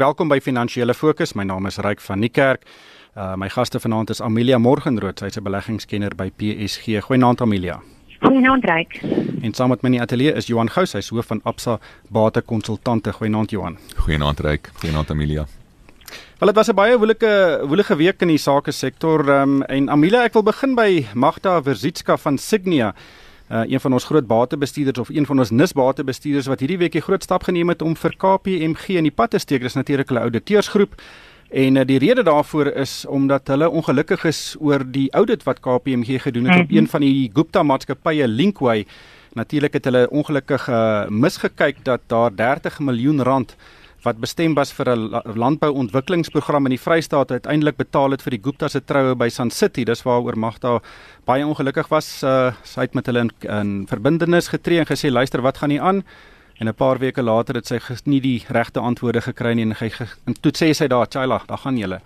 Welkom by Finansiële Fokus. My naam is Ryk van Niekerk. Uh my gaste vanaand is Amelia Morgenrood, sy's 'n beleggingskenner by PSG. Goeienaand Amelia. Goeienaand Ryk. En saam met my in die ateljee is Johan Gous, hy's hoof van Absa Bate Konsultante. Goeienaand Johan. Goeienaand Ryk. Goeienaand Amelia. Wel dit was 'n baie woelike woelige week in die sake sektor. Um en Amelia, ek wil begin by Magda Verzitska van Signia uh, een van ons groot batebestuurders of een van ons nisbatebestuurders wat hierdie week die groot stap geneem het om vir KPMG in die pad te steek. Dis natuurlik hulle ouditeursgroep. En uh, die rede daarvoor is omdat hulle ongelukkig is oor die audit wat KPMG gedoen het mm -hmm. op mhm. een van die Gupta maatskappye Linkway. Natuurlik het hulle ongelukkig uh, misgekyk dat daar 30 miljoen rand wat bestem was vir 'n landbouontwikkelingsprogram in die Vrystaat uiteindelik betaal het vir die Gupta se troue by Sun City. Dis waaroor Magda baie ongelukkig was. Uh, sy het met hulle in, in verbintenis getree en gesê luister, wat gaan hier aan? En 'n paar weke later het sy nie die regte antwoorde gekry nie en hy en toe sê sy daar, "Chaila, daar gaan julle."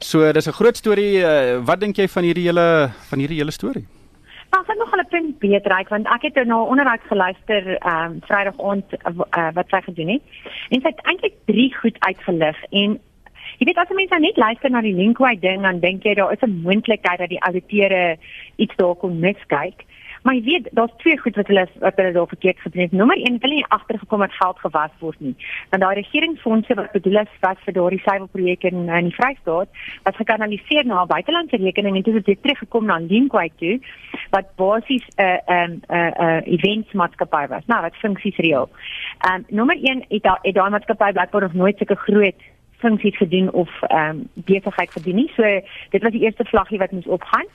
So dis 'n groot storie. Uh, wat dink jy van hierdie hele van hierdie hele storie? Maar ek het nog 'n punt beter reik want ek het nou na onderhoud geluister ehm um, Vrydag aand uh, wat sy gedoen het. En sy het eintlik drie goed uitgelig en jy weet as mense nou net luister na die Linkway ding dan dink jy daar is 'n moontlikheid dat die auditeure iets dalk kon miskyk. Maar jy weet, daar's twee goed wat hulle wat hulle daar verkeerd gedoen het. Nommer 1, hulle het nie agtergekom dat geld gewas word nie. Want daai regeringsfondse wat bedoel is was vir daardie suiwelprojek in in die Vrystaat, wat gekanaliseer na 'n buitelandse rekening en dit het weer teruggekom na Linkway toe wat basies 'n uh, 'n um, 'n uh, uh, eventsmaatskappy was. Nou, wat funksies reël. Ehm um, nommer 1 het daai daai maatskappy blykbaar nog nooit sulke groot funksies gedoen of ehm um, besigheid gedoen nie. So dit was die eerste vlaggie wat moes opgaan.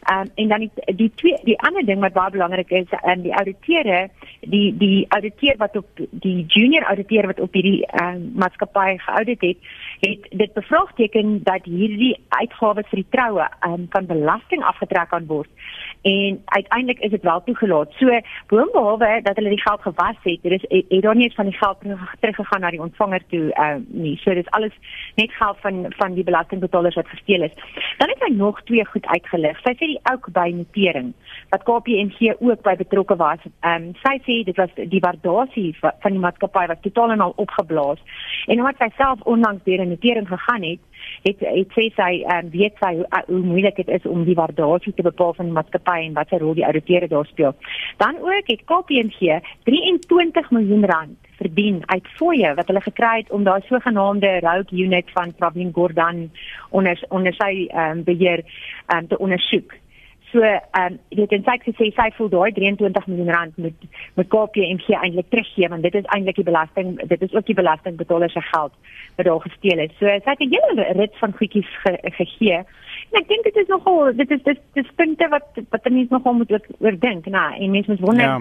Ehm um, en dan die die twee die ander ding wat baie belangrik is en um, die auditeure, die die auditeur wat op die junior auditeur wat op hierdie ehm um, maatskappy geaudit het, het dit bevraagteken dat hierdie uitgawes vir die troue ehm um, van belasting afgetrek kan word en uiteindelik is dit wel toegelaat. So boonbehalwe dat hulle die geld gewas het, er is het daar nie eens van die geld teruggegaan na die ontvanger toe uh, nie. So dis alles net geld van van die belastingbetalers wat gesteel is. Dan het hy nog twee goed uitgelig. Sy sê die ook by notering wat KPMG ook by betrokke was. Ehm um, sy sê dit was die waardasie van die maatskappy was totaal en al opgeblaas. En omdat sy self onlangs deur 'n notering gegaan het, het het sê sy um, weet sy hoe, hoe moeilik dit is om die waardasie te bepaal van die maatskappy en wat 'n rol die ouditeure daar speel. Dan ook het KPMG 23 miljoen rand verdien uit fooie wat hulle gekry het om daai sogenaamde rogue unit van Pravin Gordhan onder onder sy um, beheer um, te ondersoek. So ehm um, dit en sy sê sy voel daai 23 miljoen rand moet moet KPMG eintlik teruggee want dit is eintlik die belasting dit is ook die belastingbetalers se geld wat daar gesteel is. So sy het 'n hele rit van goedjies ge, gegee. En ek dink dit is nogal dit is dit is punte wat wat mense nogal moet oordink, nê. Nou, en mense moet wonder ja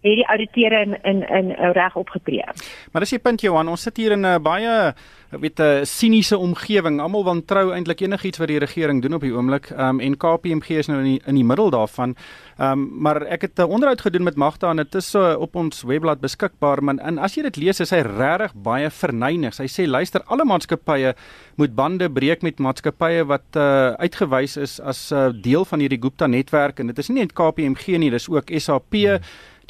het die auditeure in in in reg opgetree. Maar dis die punt Johan, ons sit hier in 'n baie weet 'n siniese omgewing. Almal wantrou eintlik enigiets wat die regering doen op die oomblik. Ehm um, en KPMG is nou in die, in die middel daarvan. Ehm um, maar ek het 'n onderhoud gedoen met Magda en dit is so op ons webblad beskikbaar, maar en as jy dit lees, is hy regtig baie verneig. Hy sê luister, alle maatskappye moet bande breek met maatskappye wat uh, uitgewys is as 'n uh, deel van hierdie Gupta netwerk en dit is nie net KPMG nie, dis ook SAP hmm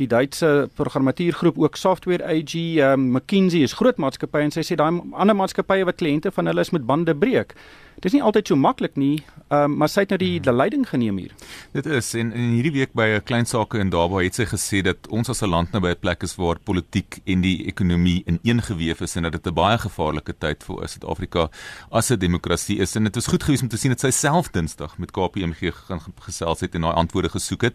die Duitse programmatuurgroep ook Software AG, um, McKinsey is groot maatskappye en sy sê daai ander maatskappye wat kliënte van hulle is met bande breek. Dis nie altyd so maklik nie, um, maar sy het nou die, die leiding geneem hier. Dit is en in hierdie week by 'n klein sake in Durban het sy gesê dat ons as 'n land nou by 'n plek is waar politiek en die ekonomie ineengeweef is en dat dit 'n baie gevaarlike tyd vir Suid-Afrika as 'n demokrasie is en dit is goed gewees om te sien dat sy self Dinsdag met KPMG gaan gesels het en daai antwoorde gesoek het.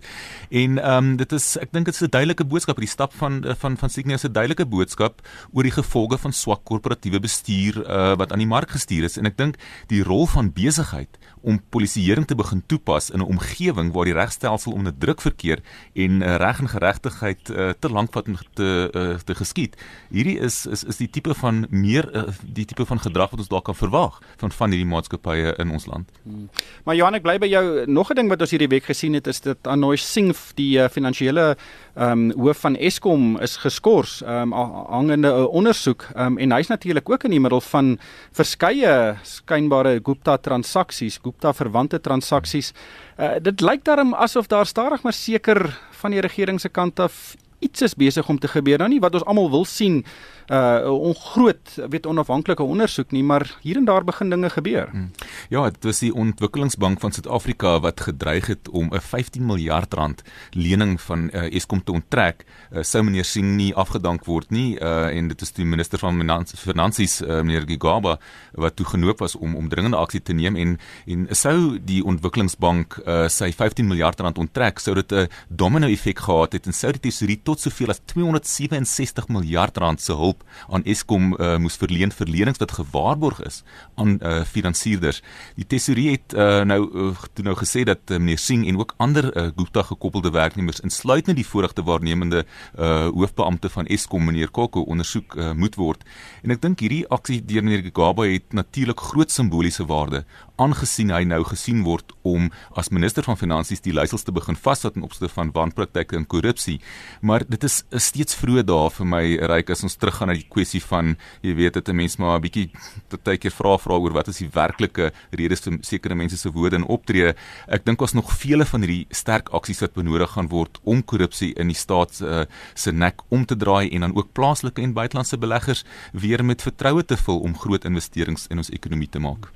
En ehm um, dit is ek dink dit is 'n duidelike boodskap die stap van van van Signia se duidelike boodskap oor die gevolge van swak korporatiewe bestuur uh, wat aan die mark gestuur is en ek dink die rol van besigheid om polisieering te begin toepas in 'n omgewing waar die regstelsel onder druk verkeer en uh, reg en geregtigheid uh, te lank om te uh, te geskied. Hierdie is is is die tipe van meer uh, die tipe van gedrag wat ons dalk kan verwag van van hierdie maatskappye in ons land. Hmm. Maar Johan, ek bly by jou nog 'n ding wat ons hierdie week gesien het is dit Anoy Singh die uh, finansiële ehm um, hoof van Eskom is geskort ehm um, hangende 'n ondersoek ehm um, en hy's natuurlik ook in die middel van verskeie skynbare Gupta transaksies, Gupta verwante transaksies. Uh, dit lyk daarom asof daar stadig maar seker van die regering se kant af iets is besig om te gebeur. Nou nie wat ons almal wil sien uh ongroot weet onafhanklike ondersoek nie, maar hier en daar begin dinge gebeur. Hmm. Ja, dit was die Ontwikkelingsbank van Suid-Afrika wat gedreig het om 'n 15 miljard rand lening van uh, Eskom te onttrek. Uh, sou meneer Singh nie afgedank word nie uh en dit is die minister van Finansies uh, meneer Gigaba wat toe genoop was om om dringende aksie te neem en en sou die Ontwikkelingsbank uh sy 15 miljard rand onttrek, sou dit 'n domino effek gehad het en sou die tesourier tot soveel as 267 miljard rand se hulp aan Eskom uh, moes verleen vir lenings wat gewaarborg is aan uh, finansierders. Die tesourier het uh, nou uh, nou gesê dat uh, meneer Singh en ook ander uh, Gupta gekoppelde werknemers insluitend die vorigte waarnemende uh, hoofbeampte van Eskom meneer Koko ondersoek uh, moet word. En ek dink hierdie aksie deur meneer Gaba het natuurlik groot simboliese waarde aangesien hy nou gesien word om as minister van finansies die leiers te begin vasvat in opsigte van wanpraktyke en korrupsie. Maar dit is, steeds vroeg daar vir my ryk as ons teruggaan na die kwessie van jy weet dit 'n mens maar 'n bietjie partykeer vra vra oor wat is die werklike redes vir sekere mense se woorde en optree. Ek dink ons nog vele van hierdie sterk aksies wat benodig gaan word om korrupsie in die staat uh, se nek om te draai en dan ook plaaslike en buitelandse beleggers weer met vertroue te vul om groot investerings in ons ekonomie te maak.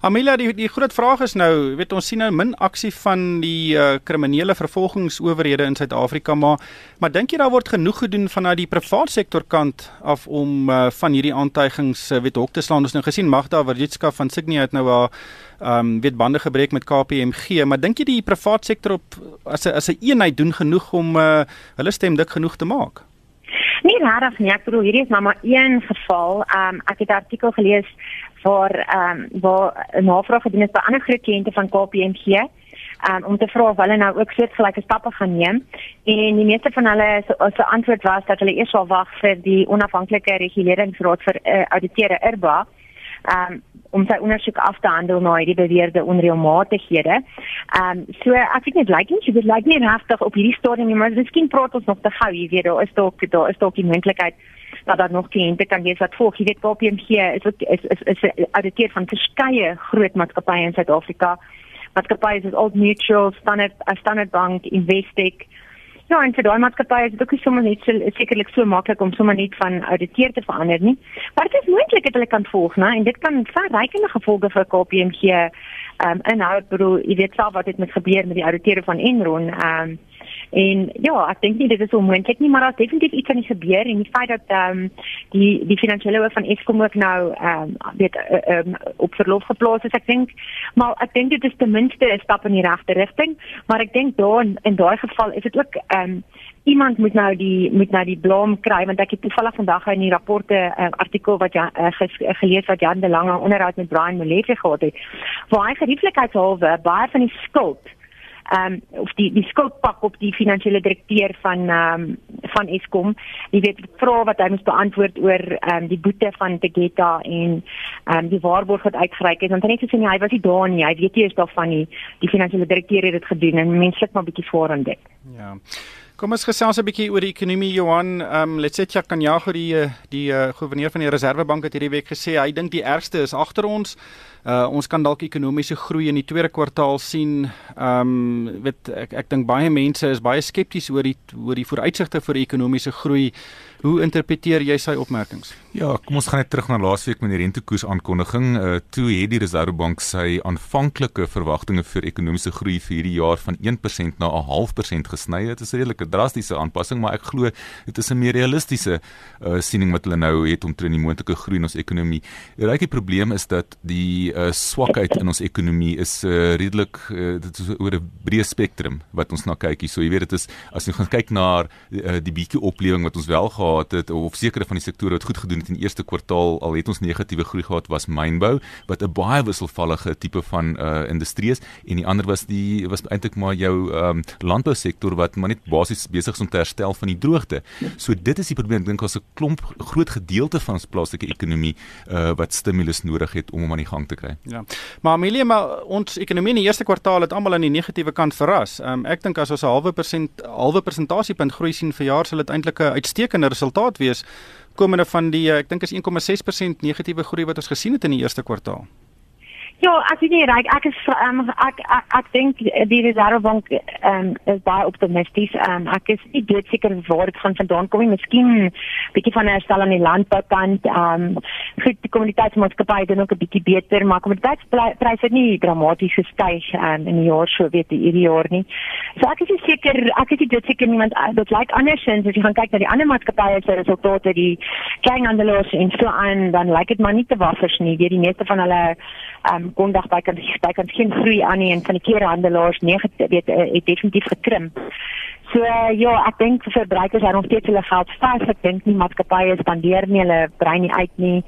Amelia die die groot vraag is nou, weet ons sien nou min aksie van die uh, kriminele vervolgingsowerhede in Suid-Afrika, maar maar dink jy daar word genoeg gedoen vanuit die private sektor kant af om uh, van hierdie aantuigings uh, weet hok te slaan? Ons nou gesien Magda Wadzitska van Signia het nou haar ehm um, weet bande gebreek met KPMG, maar dink jy die private sektor op as 'n as 'n eenheid doen genoeg om uh, hulle stem dik genoeg te maak? Nee, rarig nie. Ek bedoel hierdie is maar maar een geval. Ehm um, ek het 'n artikel gelees waar ehm um, waar 'n navraag gedoen is by ander groot kliënte van KPMG um, om te vra of hulle nou ook soortgelyke stappe gaan neem en die meeste van hulle se antwoord was dat hulle eers sal wag vir die onafhanklike reguleringsraad vir uh, auditeure IRBA um, om sy ondersoek af te handel na hierdie beweerde onreëlmatighede. Ehm um, so ek weet net lyk nie dit lyk nie regtig op hierdie stadium nie maar miskien praat ons nog te gou jy weet daar is dalk daar is dalk die moontlikheid dat daar nog kliënte kan wees wat volg. Jy weet KPMG is ook is is is 'n auditeer van verskeie groot maatskappye in Suid-Afrika. Maatskappye soos Old Mutual, Standard uh, Standard Bank, Investec. Ja, en vir daai maatskappye is dit ook nie sommer net so sekerlik so maklik om sommer net van auditeer te verander nie. Maar dit is moontlik dat hulle kan volg, né? En dit kan verrykende gevolge vir KPMG ehm um, inhou. Ek bedoel, jy weet self wat het met gebeur met die auditeure van Enron. Ehm um, En ja, ek dink nie dit is onmoontlik nie, maar daar's definitief iets aan die gebeur en die feit dat ehm um, die die finansiële hoof van Eskom ook nou ehm um, weet ehm um, op verlof geplaas is, ek dink. Maar ek dink dit is ten minste 'n stap in die regte rigting, maar ek dink daar in, in daai geval is dit ook ehm um, iemand moet nou die moet nou die blom kry want ek het toevallig vandag in die rapporte 'n uh, artikel wat ja uh, ges, uh, gelees wat Jan de Lange onderhoud met Brian Molefe gehad het waar hy gerieflikheidshalwe baie van die skuld ehm um, of die die skuldpak op die finansiële direkteur van ehm um, van Eskom. Jy weet vra wat hy moet beantwoord oor ehm um, die boete van Tegeta en ehm um, die waarborg wat uitgereik is. Want hy net gesê nee, hy was nie daar nie. Hy weet nie eens daarvan nie. Die finansiële direkteur het dit gedoen en menslik maar bietjie voor aan dit. Ja. Kom ons gesels 'n bietjie oor die ekonomie Johan. Ehm um, Letsetja kan ja gou die die uh, gouverneur van die Reserwebank het hierdie week gesê hy dink die ergste is agter ons. Uh ons kan dalk ekonomiese groei in die tweede kwartaal sien. Ehm um, weet ek ek dink baie mense is baie skepties oor die oor die vooruitsigte vir ekonomiese groei. Hoe interpreteer jy sy opmerkings? Ja, kom ons gaan net terug na laasweek met die rentekoers aankondiging. Uh toe het die Reserwebank sy aanvanklike verwagtinge vir ekonomiese groei vir hierdie jaar van 1% na 'n half persent gesny. Dit is redelike drastiese aanpassing, maar ek glo dit is 'n meer realistiese uh siening wat hulle nou het om teen die moontlike groei in ons ekonomie. Die regte probleem is dat die uh swakheid in ons ekonomie is uh redelik uh, dit is oor 'n breë spektrum wat ons na kyk hier. So jy weet dit is as jy gaan kyk na uh, die bietjie oplewing wat ons wel gehad het of sekere van die sektore wat goed gedoen het in die eerste kwartaal al het ons negatiewe groei gehad was mynbou wat 'n baie wisselvallige tipe van uh industrie is en die ander was die was eintlik maar jou um landbou sektor wat maar net basies besig is om te herstel van die droogte. So dit is die probleem ek dink ons 'n klomp groot gedeelte van ons plaaslike ekonomie uh wat stimulus nodig het om hom aan die gang te kry. Ja. Maar Amelia, maar ons ekonomie in die eerste kwartaal het almal aan die negatiewe kant verras. Um ek dink as ons 'n halwe persent halwe persentasiepunt groei sien vir jaar sal dit eintlik 'n uitstekende resultaat wees komende van die ek dink is 1,6% negatiewe groei wat ons gesien het in die eerste kwartaal. Ja, ek weet nie reg ek is um, ek ek, ek dink die Reservebank um, is baie optimisties. Um, ek is nie doodseker waar dit gaan vandaan kom nie. Miskien bietjie van 'n herstel aan die landboukant. Ehm um, vir die kommuniteitsmaatskappye doen ook 'n bietjie beter, maar kommuniteitspryse het nie dramaties gestyg um, in die jaar so weet die hierdie jaar nie. So ek is seker ek is nie doodseker nie want uh, dit lyk andersins as jy gaan kyk na die ander maatskappye se resultate, die kleinhandelaars en so aan, dan lyk dit maar nie te waffers nie. Weet die meeste van hulle ehm um, kondag by kan by kan geen groei aan nie en van die klerehandelaars negatief weet eh, het definitief gekrimp. So uh, ja, ek dink verbruikers hou nog steeds hulle geld vas. Ek dink nie maatskappye spandeer nie, hulle brei nie uit nie.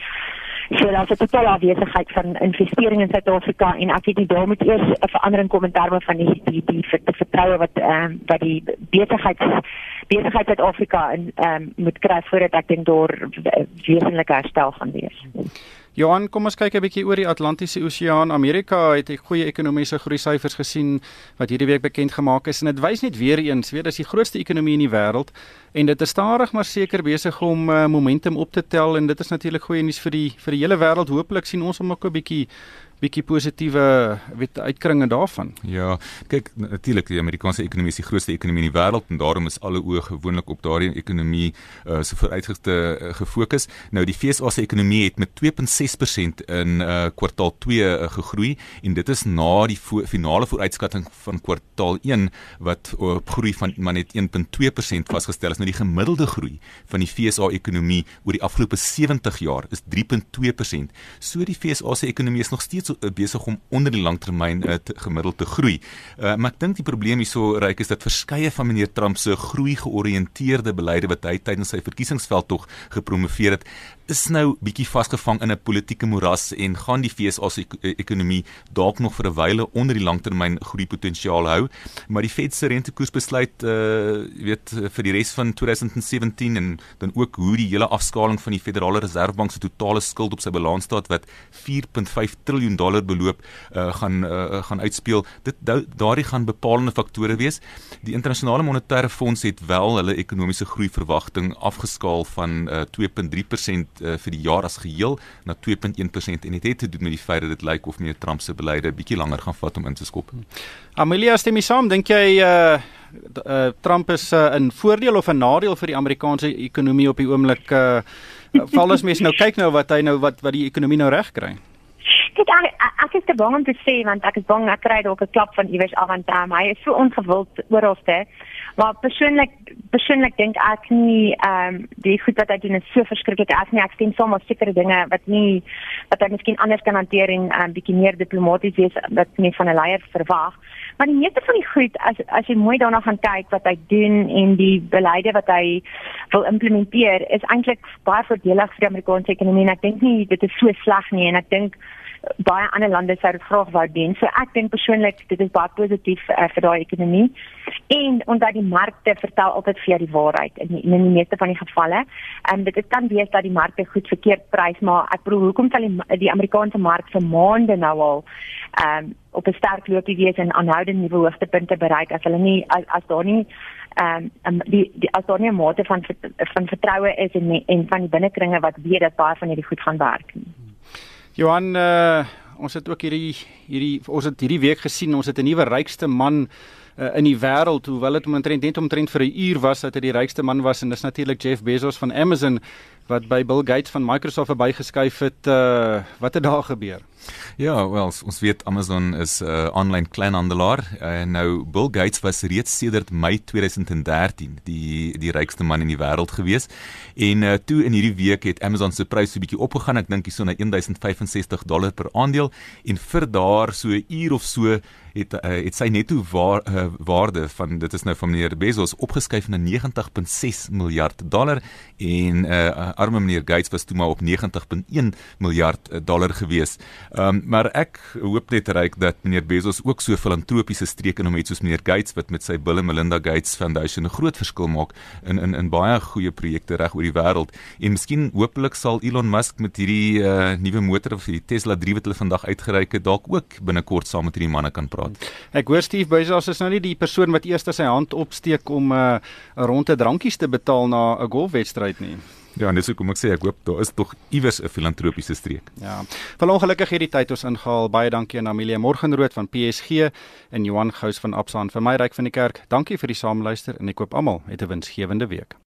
So daar's 'n totale afwesigheid van investering in Suid-Afrika en ek het nie daar moet eers 'n verandering kom in terme van die die die, die vertroue wat ehm um, wat die besigheid besigheid Suid-Afrika in ehm um, moet kry voordat ek dink daar wesenlike herstel gaan wees. Johan, kom ons kyk 'n bietjie oor die Atlantiese Oseaan. Amerika het goeie ekonomiese groei syfers gesien wat hierdie week bekend gemaak is en dit wys net weer eens weer dis die grootste ekonomie in die wêreld en dit is stadig maar seker besig om uh, momentum op te tel en dit is natuurlik goeie nuus vir die vir die hele wêreld. Hooplik sien ons hom ook 'n bietjie bietjie positiewe weet uitkringe daarvan. Ja, kyk natuurlik die Amerikaanse ekonomie is die grootste ekonomie in die wêreld en daarom is alle oë gewoonlik op daardie ekonomie uh, so vooruitsigte uh, gefokus. Nou die FSA se ekonomie het met 2.6% in uh, kwartaal 2 uh, gegroei en dit is na die vo finale vooruitskatting van kwartaal 1 wat op groei van maar net 1.2% vasgestel is. Nou die gemiddelde groei van die FSA ekonomie oor die afgelope 70 jaar is 3.2%. So die FSA se ekonomie is nog steeds besig om onder die langtermyn uh, gemiddeld te groei. Uh, maar ek dink die probleem hierso reik is dat verskeie van meneer Trump se groei georiënteerde beleide wat hy tydens sy verkiesingsveld tog gepromoveer het, is nou bietjie vasgevang in 'n politieke moeras en gaan die FSA se ek ekonomie dalk nog vir 'n wyle onder die langtermyn groei potensiaal hou. Maar die Fed se rentekoersbesluit uh weet vir die res van 2017 en dan ook hoe die hele afskaling van die Federale Reservebank se totale skuld op sy balans staat wat 4.5 trilljoen dollar beloop uh, gaan uh, gaan uitspeel. Dit daardie gaan bepalende faktore wees. Die internasionale monetaire fonds het wel hulle ekonomiese groei verwagting afgeskaal van uh, 2.3% uh, vir die jaar as geheel na 2.1% en dit het te doen met die feit dat dit lyk of meneer Trump se beleide bietjie langer gaan vat om in te skop. Amelia stem jy saam? Dink jy uh Uh, Trump is uh, 'n voordeel of 'n nadeel vir die Amerikaanse ekonomie op die oomblik uh, val as mens nou kyk nou wat hy nou wat wat die ekonomie nou reg kry. Kyk ek, ek is te bang om te sê want ek is bang ek kry dalk 'n klap van iewers af want um, hy is so ongewild oralste. Maar persoonlik persoonlik dink ek nie ehm um, die goed wat hy doen is so verskriklik as nie ek stem saam met sekere dinge wat nie wat hy miskien anders kan hanteer en 'n um, ehm, bietjie meer diplomaties wees wat nie van 'n leier verwag. Maar die meeste van die goed as as jy mooi daarna gaan kyk wat hy doen en die beleide wat hy wil implementeer is eintlik baie voordelig vir die Amerikaanse ekonomie en ek dink nie dit is so sleg nie en ek dink baie ander lande sou dit graag wou doen. So ek dink persoonlik dit is baie positief uh, vir daai ekonomie. En omdat die markte vertel altyd vir jou die waarheid in die, in die meeste van die gevalle. En dit kan wees dat die markte goed verkeerd prys, maar ek bedoel hoekom sal die die Amerikaanse mark vir maande nou al ehm um, op 'n sterk loopie wees en aanhoudend nuwe hoogtepunte bereik as hulle nie as, as daar nie ehm um, die, die as daar nie 'n mate van van vertroue is en en van die binnekringe wat weet dat baie van hierdie goed gaan werk nie. Johan, uh, ons het ook hierdie hierdie ons het hierdie week gesien, ons het 'n nuwe rykste man uh, in die wêreld, hoewel dit omtrent net omtrent vir 'n uur was dat hy die rykste man was en dis natuurlik Jeff Bezos van Amazon wat by Bill Gates van Microsoft verbygeskuif het. Uh, wat het daar gebeur? Ja, wel, ons weet Amazon is 'n uh, aanlyn kleinhandelaar en nou Bill Gates was reeds sedert Mei 2013 die die rykste man in die wêreld gewees. En uh, toe in hierdie week het Amazon se prys so 'n bietjie opgegaan. Ek dink hierso na 1065 dollar per aandeel en vir daar so 'n uur of so het uh, het sy netto waar, uh, waarde van dit is nou van meneer Bezos opgeskuif na 90.6 miljard dollar en uh, arme meneer Gates was toe maar op 90.1 miljard dollar gewees. Um, maar ek hoop net reik dat meneer Bezos ook so filantropiese streek in hom het soos meneer Gates wat met sy Bill and Melinda Gates Foundation 'n groot verskil maak in in in baie goeie projekte reg oor die wêreld. En miskien hopelik sal Elon Musk met hierdie uh, nuwe motor of die Tesla 3 wat hulle vandag uitgereik het dalk ook binnekort saam met hierdie manne kan praat. Ek hoor Steve Bezos is nou nie die persoon wat eers sy hand opsteek om 'n uh, ronde drankies te betaal na 'n golfwedstryd nie. Ja, dis hoekom ek sê ek hoop daar is tog iewers 'n filantropiese streek. Ja. Wel ongelukkig het die tyd ons ingehaal. Baie dankie aan Amelia Morgenrood van PSG en Johan Gous van Absa en vir my ryk van die kerk. Dankie vir die saamluister en ek koop almal 'n winsgewende week.